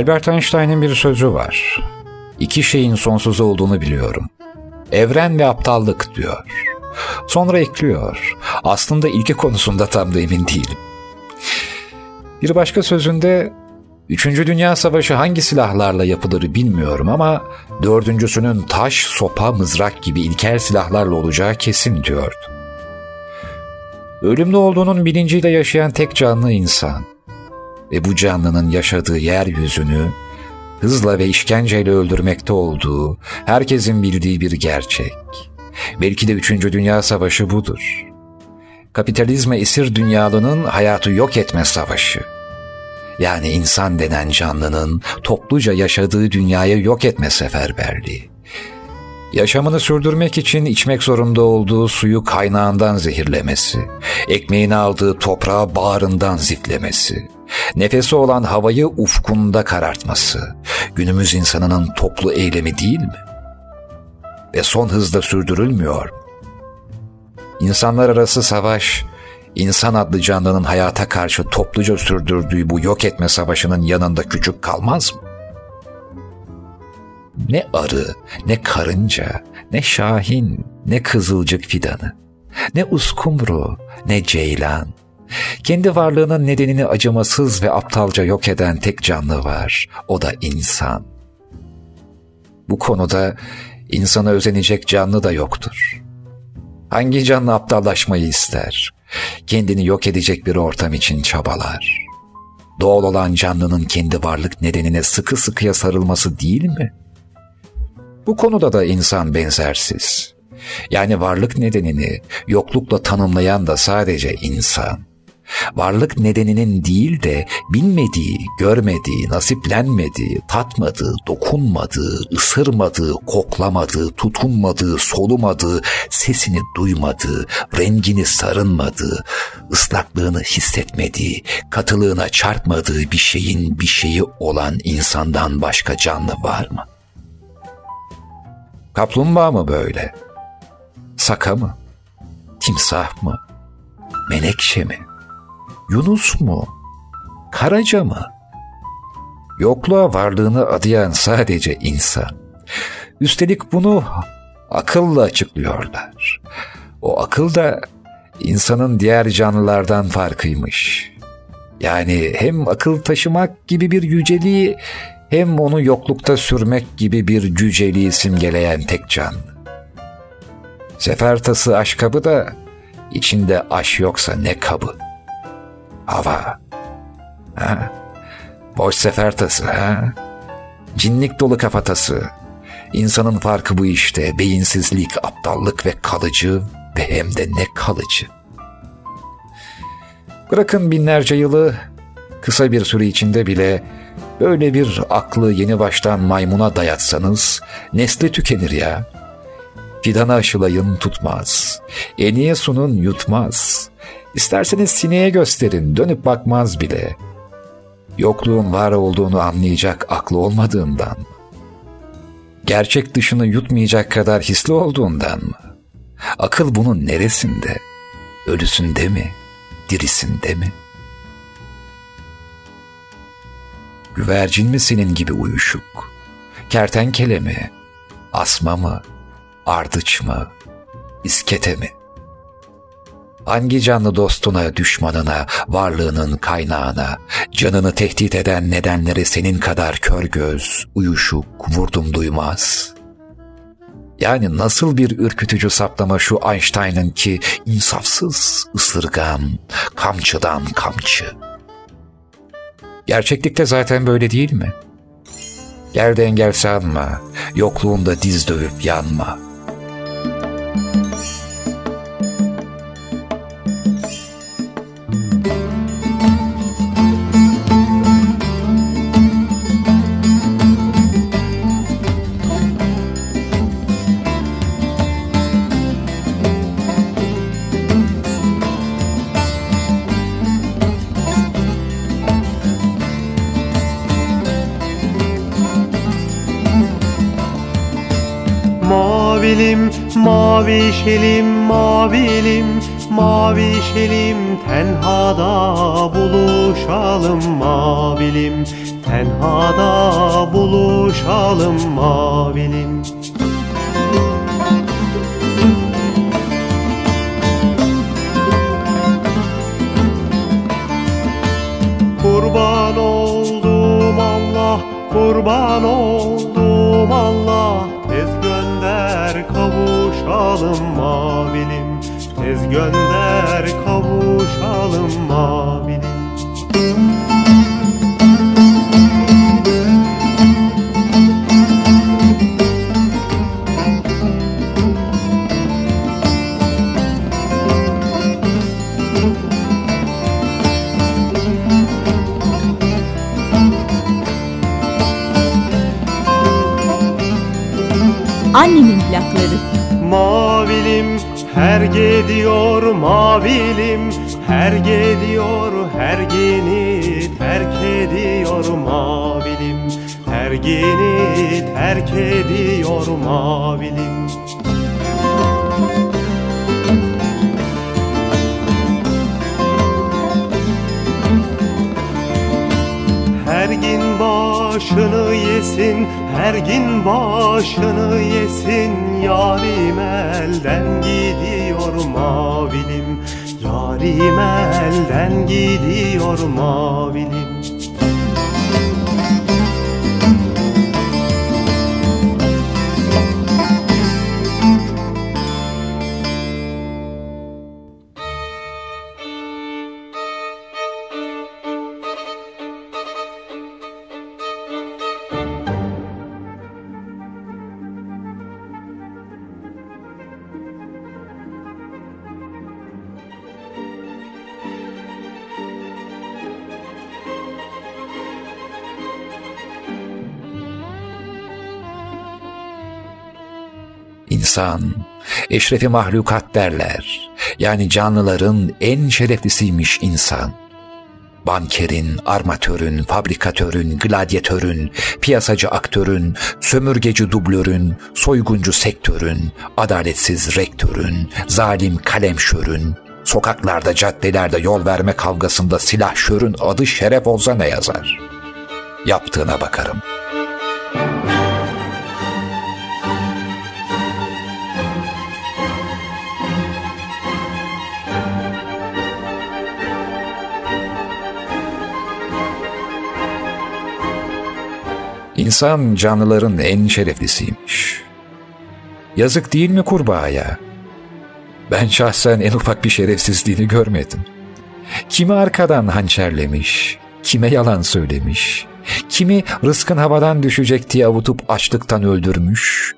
Albert Einstein'ın bir sözü var. İki şeyin sonsuz olduğunu biliyorum. Evren ve aptallık diyor. Sonra ekliyor. Aslında ilki konusunda tam da emin değilim. Bir başka sözünde Üçüncü Dünya Savaşı hangi silahlarla yapılır bilmiyorum ama dördüncüsünün taş, sopa, mızrak gibi ilkel silahlarla olacağı kesin diyordu. Ölümlü olduğunun bilinciyle yaşayan tek canlı insan ve bu canlının yaşadığı yeryüzünü hızla ve işkenceyle öldürmekte olduğu herkesin bildiği bir gerçek. Belki de Üçüncü Dünya Savaşı budur. Kapitalizme esir dünyalının hayatı yok etme savaşı. Yani insan denen canlının topluca yaşadığı dünyayı yok etme seferberliği. Yaşamını sürdürmek için içmek zorunda olduğu suyu kaynağından zehirlemesi, ekmeğini aldığı toprağı bağrından ziflemesi, nefesi olan havayı ufkunda karartması, günümüz insanının toplu eylemi değil mi? Ve son hızda sürdürülmüyor. İnsanlar arası savaş, insan adlı canlının hayata karşı topluca sürdürdüğü bu yok etme savaşının yanında küçük kalmaz mı? Ne arı, ne karınca, ne şahin, ne kızılcık fidanı, ne uskumru, ne ceylan. Kendi varlığının nedenini acımasız ve aptalca yok eden tek canlı var. O da insan. Bu konuda insana özenecek canlı da yoktur. Hangi canlı aptallaşmayı ister? Kendini yok edecek bir ortam için çabalar. Doğal olan canlının kendi varlık nedenine sıkı sıkıya sarılması değil mi? Bu konuda da insan benzersiz. Yani varlık nedenini yoklukla tanımlayan da sadece insan varlık nedeninin değil de bilmediği, görmediği, nasiplenmediği, tatmadığı, dokunmadığı, ısırmadığı, koklamadığı, tutunmadığı, solumadığı, sesini duymadığı, rengini sarınmadığı, ıslaklığını hissetmediği, katılığına çarpmadığı bir şeyin bir şeyi olan insandan başka canlı var mı? Kaplumbağa mı böyle? Saka mı? Timsah mı? Menekşe mi? Yunus mu? Karaca mı? Yokluğa varlığını adayan sadece insan. Üstelik bunu akılla açıklıyorlar. O akıl da insanın diğer canlılardan farkıymış. Yani hem akıl taşımak gibi bir yüceliği hem onu yoklukta sürmek gibi bir cüceliği simgeleyen tek canlı. Sefer aş kabı da içinde aş yoksa ne kabı? Hava. Ha? Boş sefer tası ha? Cinlik dolu kafatası. İnsanın farkı bu işte. Beyinsizlik, aptallık ve kalıcı ve hem de ne kalıcı. Bırakın binlerce yılı, kısa bir süre içinde bile böyle bir aklı yeni baştan maymuna dayatsanız nesli tükenir ya. Fidana aşılayın tutmaz. Eniye sunun yutmaz. İsterseniz sineğe gösterin, dönüp bakmaz bile. Yokluğun var olduğunu anlayacak aklı olmadığından mı? Gerçek dışını yutmayacak kadar hisli olduğundan mı? Akıl bunun neresinde? Ölüsünde mi? Dirisinde mi? Güvercin mi senin gibi uyuşuk? Kertenkele mi? Asma mı? Ardıç mı? İskete mi? Hangi canlı dostuna, düşmanına, varlığının kaynağına, canını tehdit eden nedenleri senin kadar kör göz, uyuşuk, vurdum duymaz? Yani nasıl bir ürkütücü saplama şu Einstein'ın ki insafsız, ısırgan, kamçıdan kamçı. Gerçeklikte zaten böyle değil mi? Gerde engel sanma, yokluğunda diz dövüp yanma.'' Mavilim, mavişelim, mavilim, mavişelim Tenhada buluşalım mavilim. Tenhada buluşalım mavilim. Kurban oldum Allah, kurban oldum kavuşalım mavilim Tez gönder kavuşalım mavilim Mavilim her gidiyor mavilim her gidiyor her geni terk ediyor mavilim her geni terk ediyor mavilim başını yesin Her gün başını yesin. Yarim elden gidiyor mavilim Yarim elden gidiyor mavilim İnsan, eşrefi mahlukat derler. Yani canlıların en şereflisiymiş insan. Bankerin, armatörün, fabrikatörün, gladyatörün, piyasacı aktörün, sömürgeci dublörün, soyguncu sektörün, adaletsiz rektörün, zalim kalemşörün, sokaklarda, caddelerde yol verme kavgasında silahşörün adı şeref olsa ne yazar? Yaptığına bakarım.'' İnsan canlıların en şereflisiymiş. Yazık değil mi kurbağaya? Ben şahsen en ufak bir şerefsizliğini görmedim. Kimi arkadan hançerlemiş, kime yalan söylemiş, kimi rızkın havadan düşecek diye avutup açlıktan öldürmüş,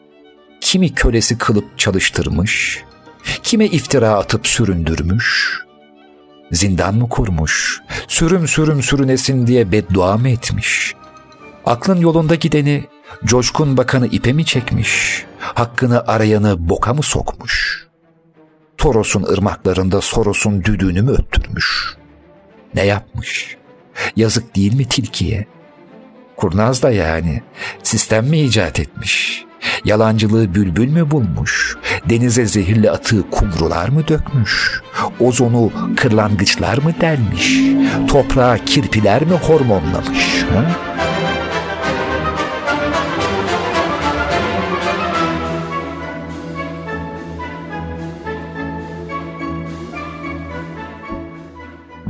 kimi kölesi kılıp çalıştırmış, kime iftira atıp süründürmüş, zindan mı kurmuş, sürüm sürüm sürünesin diye beddua mı etmiş?'' Aklın yolunda gideni coşkun bakanı ipe mi çekmiş? Hakkını arayanı boka mı sokmuş? Toros'un ırmaklarında Soros'un düdüğünü mü öttürmüş? Ne yapmış? Yazık değil mi tilkiye? Kurnaz da yani. Sistem mi icat etmiş? Yalancılığı bülbül mü bulmuş? Denize zehirli atığı kumrular mı dökmüş? Ozonu kırlangıçlar mı delmiş? Toprağa kirpiler mi hormonlamış? Ha?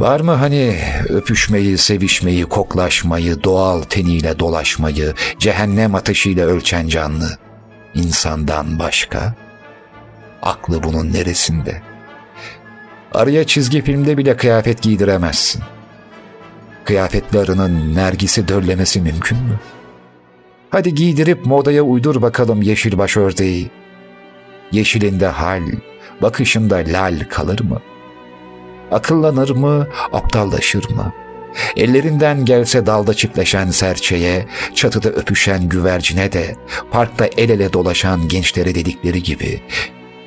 Var mı hani öpüşmeyi, sevişmeyi, koklaşmayı, doğal teniyle dolaşmayı, cehennem ateşiyle ölçen canlı? insandan başka? Aklı bunun neresinde? Araya çizgi filmde bile kıyafet giydiremezsin. Kıyafetlerinin nergisi döllemesi mümkün mü? Hadi giydirip modaya uydur bakalım yeşil başördeği. Yeşilinde hal, bakışında lal kalır mı?'' Akıllanır mı, aptallaşır mı? Ellerinden gelse dalda çiftleşen serçeye, çatıda öpüşen güvercine de, parkta el ele dolaşan gençlere dedikleri gibi,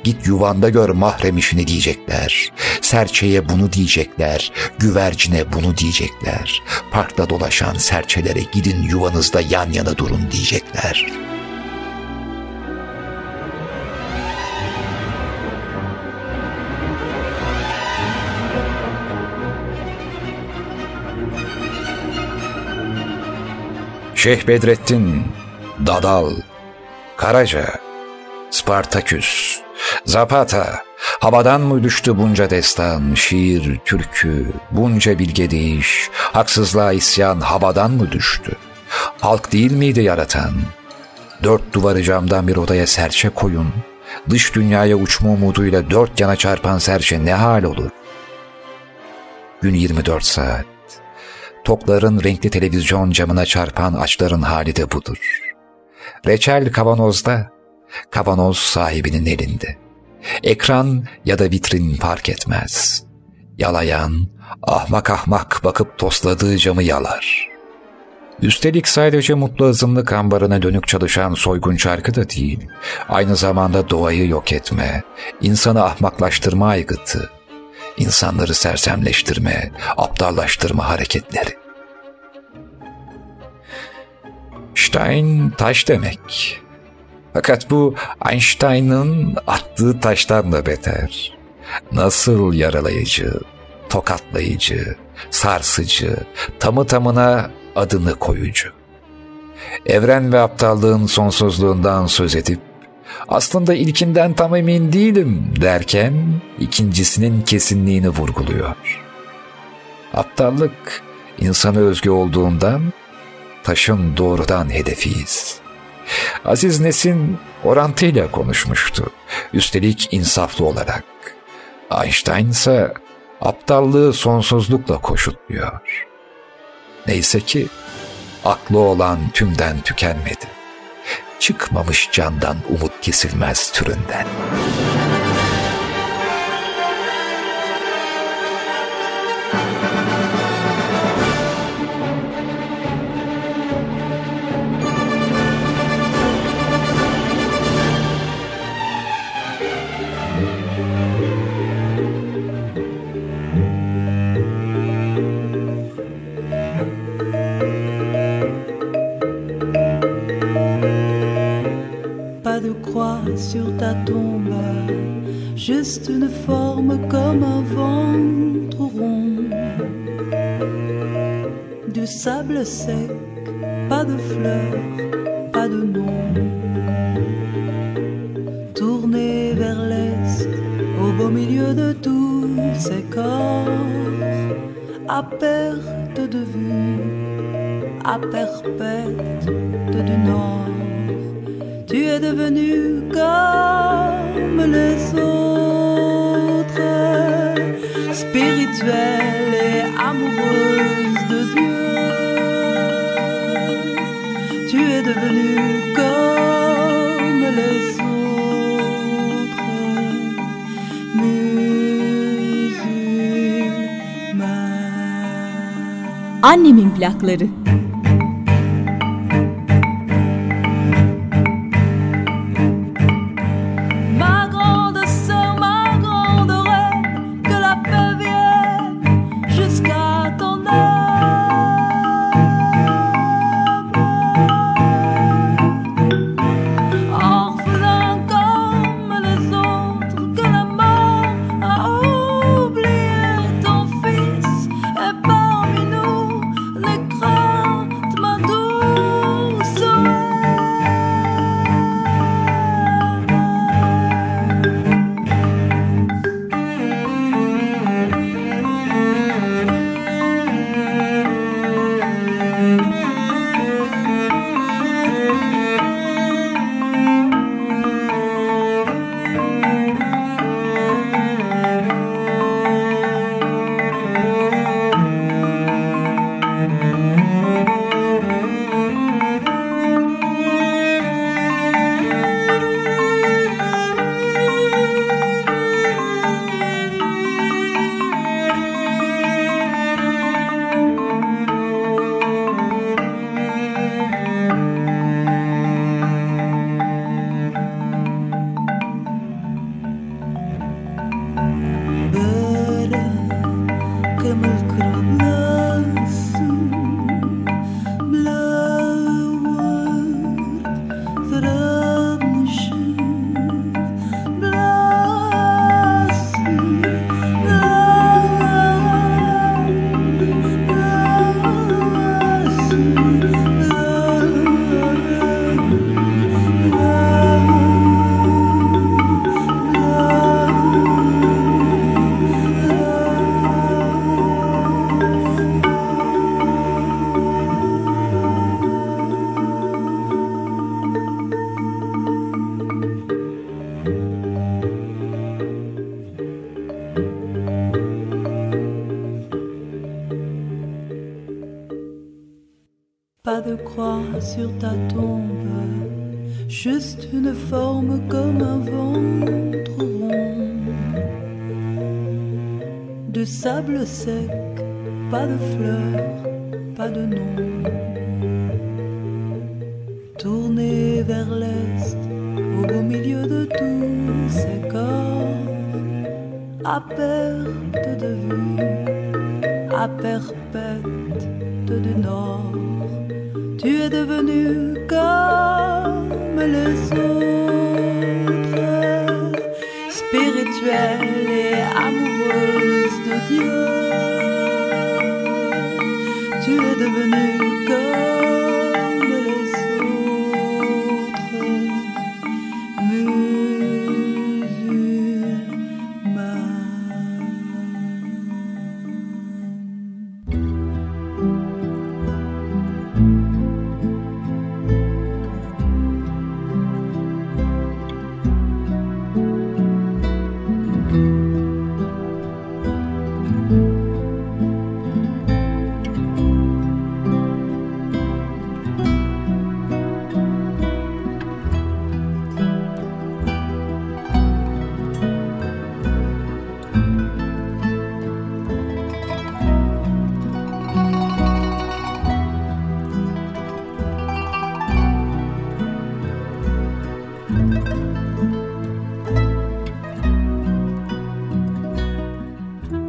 git yuvanda gör mahrem işini diyecekler. Serçeye bunu diyecekler, güvercine bunu diyecekler. Parkta dolaşan serçelere gidin yuvanızda yan yana durun diyecekler.'' Şeyh Bedrettin, Dadal, Karaca, Spartaküs, Zapata, havadan mı düştü bunca destan, şiir, türkü, bunca bilge değiş, haksızlığa isyan havadan mı düştü? Halk değil miydi yaratan? Dört duvarı camdan bir odaya serçe koyun, dış dünyaya uçma umuduyla dört yana çarpan serçe ne hal olur? Gün 24 saat, Tokların renkli televizyon camına çarpan açların hali de budur. Reçel kavanozda, kavanoz sahibinin elinde. Ekran ya da vitrin fark etmez. Yalayan, ahmak ahmak bakıp tosladığı camı yalar. Üstelik sadece mutlu azınlık ambarına dönük çalışan soygun çarkı da değil, aynı zamanda doğayı yok etme, insanı ahmaklaştırma aygıtı, insanları sersemleştirme, aptallaştırma hareketleri. Stein taş demek. Fakat bu Einstein'ın attığı taştan da beter. Nasıl yaralayıcı, tokatlayıcı, sarsıcı, tamı tamına adını koyucu. Evren ve aptallığın sonsuzluğundan söz edip aslında ilkinden tam emin değilim derken ikincisinin kesinliğini vurguluyor. Aptallık insana özgü olduğundan taşın doğrudan hedefiyiz. Aziz Nesin orantıyla konuşmuştu. Üstelik insaflı olarak. Einstein ise aptallığı sonsuzlukla koşutluyor. Neyse ki aklı olan tümden tükenmedi. Çıkmamış candan umut kesilmez türünden. Sur ta tombe, juste une forme comme un ventre rond. Du sable sec, pas de fleurs, pas de nom. Tourné vers l'est, au beau milieu de tous ces corps, à perte de vue, à perpète du nord. Tu es devenu comme les autres, spirituelle et amoureuse de Dieu. Tu es devenu comme les autres, musulmane. Annemin plakları.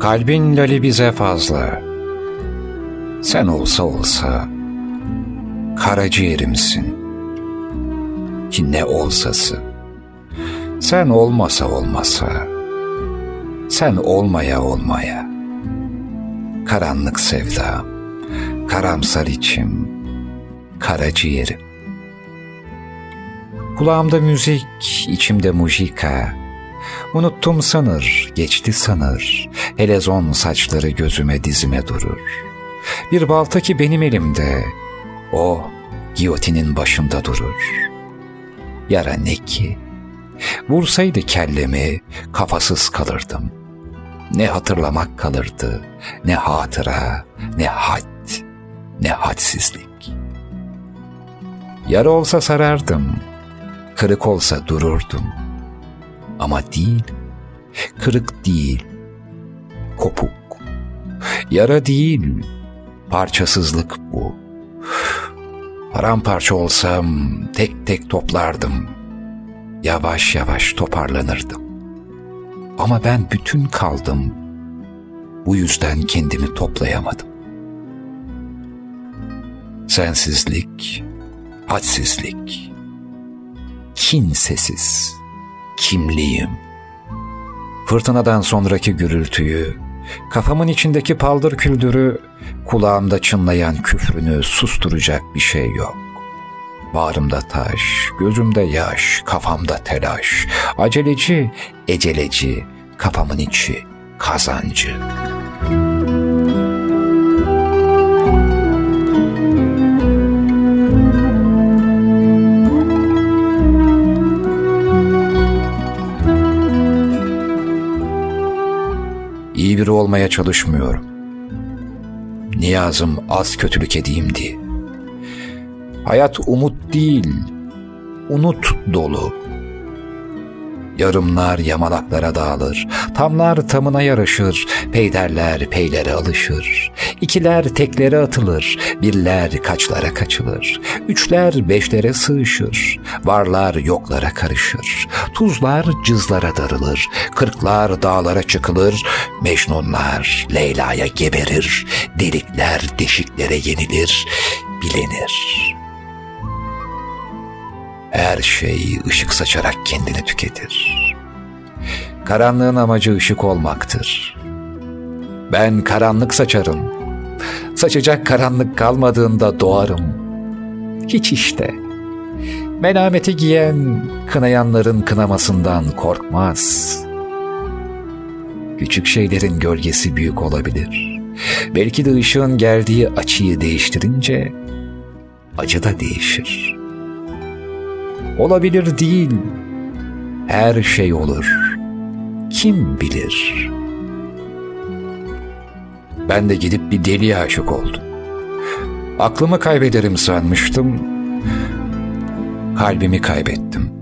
Kalbin lali bize fazla. Sen olsa olsa karaciğerimsin. Ki ne olsası. Sen olmasa olmasa. Sen olmaya olmaya. Karanlık sevdam, karamsar içim, karaciğerim. Kulağımda müzik, içimde mujika. Unuttum sanır, geçti sanır. Helezon saçları gözüme dizime durur. Bir balta ki benim elimde, o giyotinin başında durur. Yara ne ki? Vursaydı kellemi kafasız kalırdım. Ne hatırlamak kalırdı, ne hatıra, ne had, ne hadsizlik. Yara olsa sarardım, kırık olsa dururdum. Ama değil, kırık değil, kopuk. Yara değil, parçasızlık bu. Paramparça olsam tek tek toplardım. Yavaş yavaş toparlanırdım. Ama ben bütün kaldım. Bu yüzden kendimi toplayamadım. Sensizlik, hadsizlik, kinsesiz, kimliğim. Fırtınadan sonraki gürültüyü, kafamın içindeki paldır küldürü, kulağımda çınlayan küfrünü susturacak bir şey yok. Bağrımda taş, gözümde yaş, kafamda telaş, aceleci, eceleci, kafamın içi kazancı. Biri olmaya çalışmıyorum. Niyazım az kötülük edeyim diye. Hayat umut değil, unut dolu. Yarımlar yamalaklara dağılır, tamlar tamına yarışır, peyderler peylere alışır. İkiler teklere atılır, birler kaçlara kaçılır, üçler beşlere sığışır, varlar yoklara karışır, tuzlar cızlara darılır, kırklar dağlara çıkılır, mecnunlar Leyla'ya geberir, delikler deşiklere yenilir, bilinir.'' her şey ışık saçarak kendini tüketir. Karanlığın amacı ışık olmaktır. Ben karanlık saçarım. Saçacak karanlık kalmadığında doğarım. Hiç işte. Menameti giyen kınayanların kınamasından korkmaz. Küçük şeylerin gölgesi büyük olabilir. Belki de ışığın geldiği açıyı değiştirince acı da değişir.'' olabilir değil. Her şey olur. Kim bilir? Ben de gidip bir deliye aşık oldum. Aklımı kaybederim sanmıştım. Kalbimi kaybettim.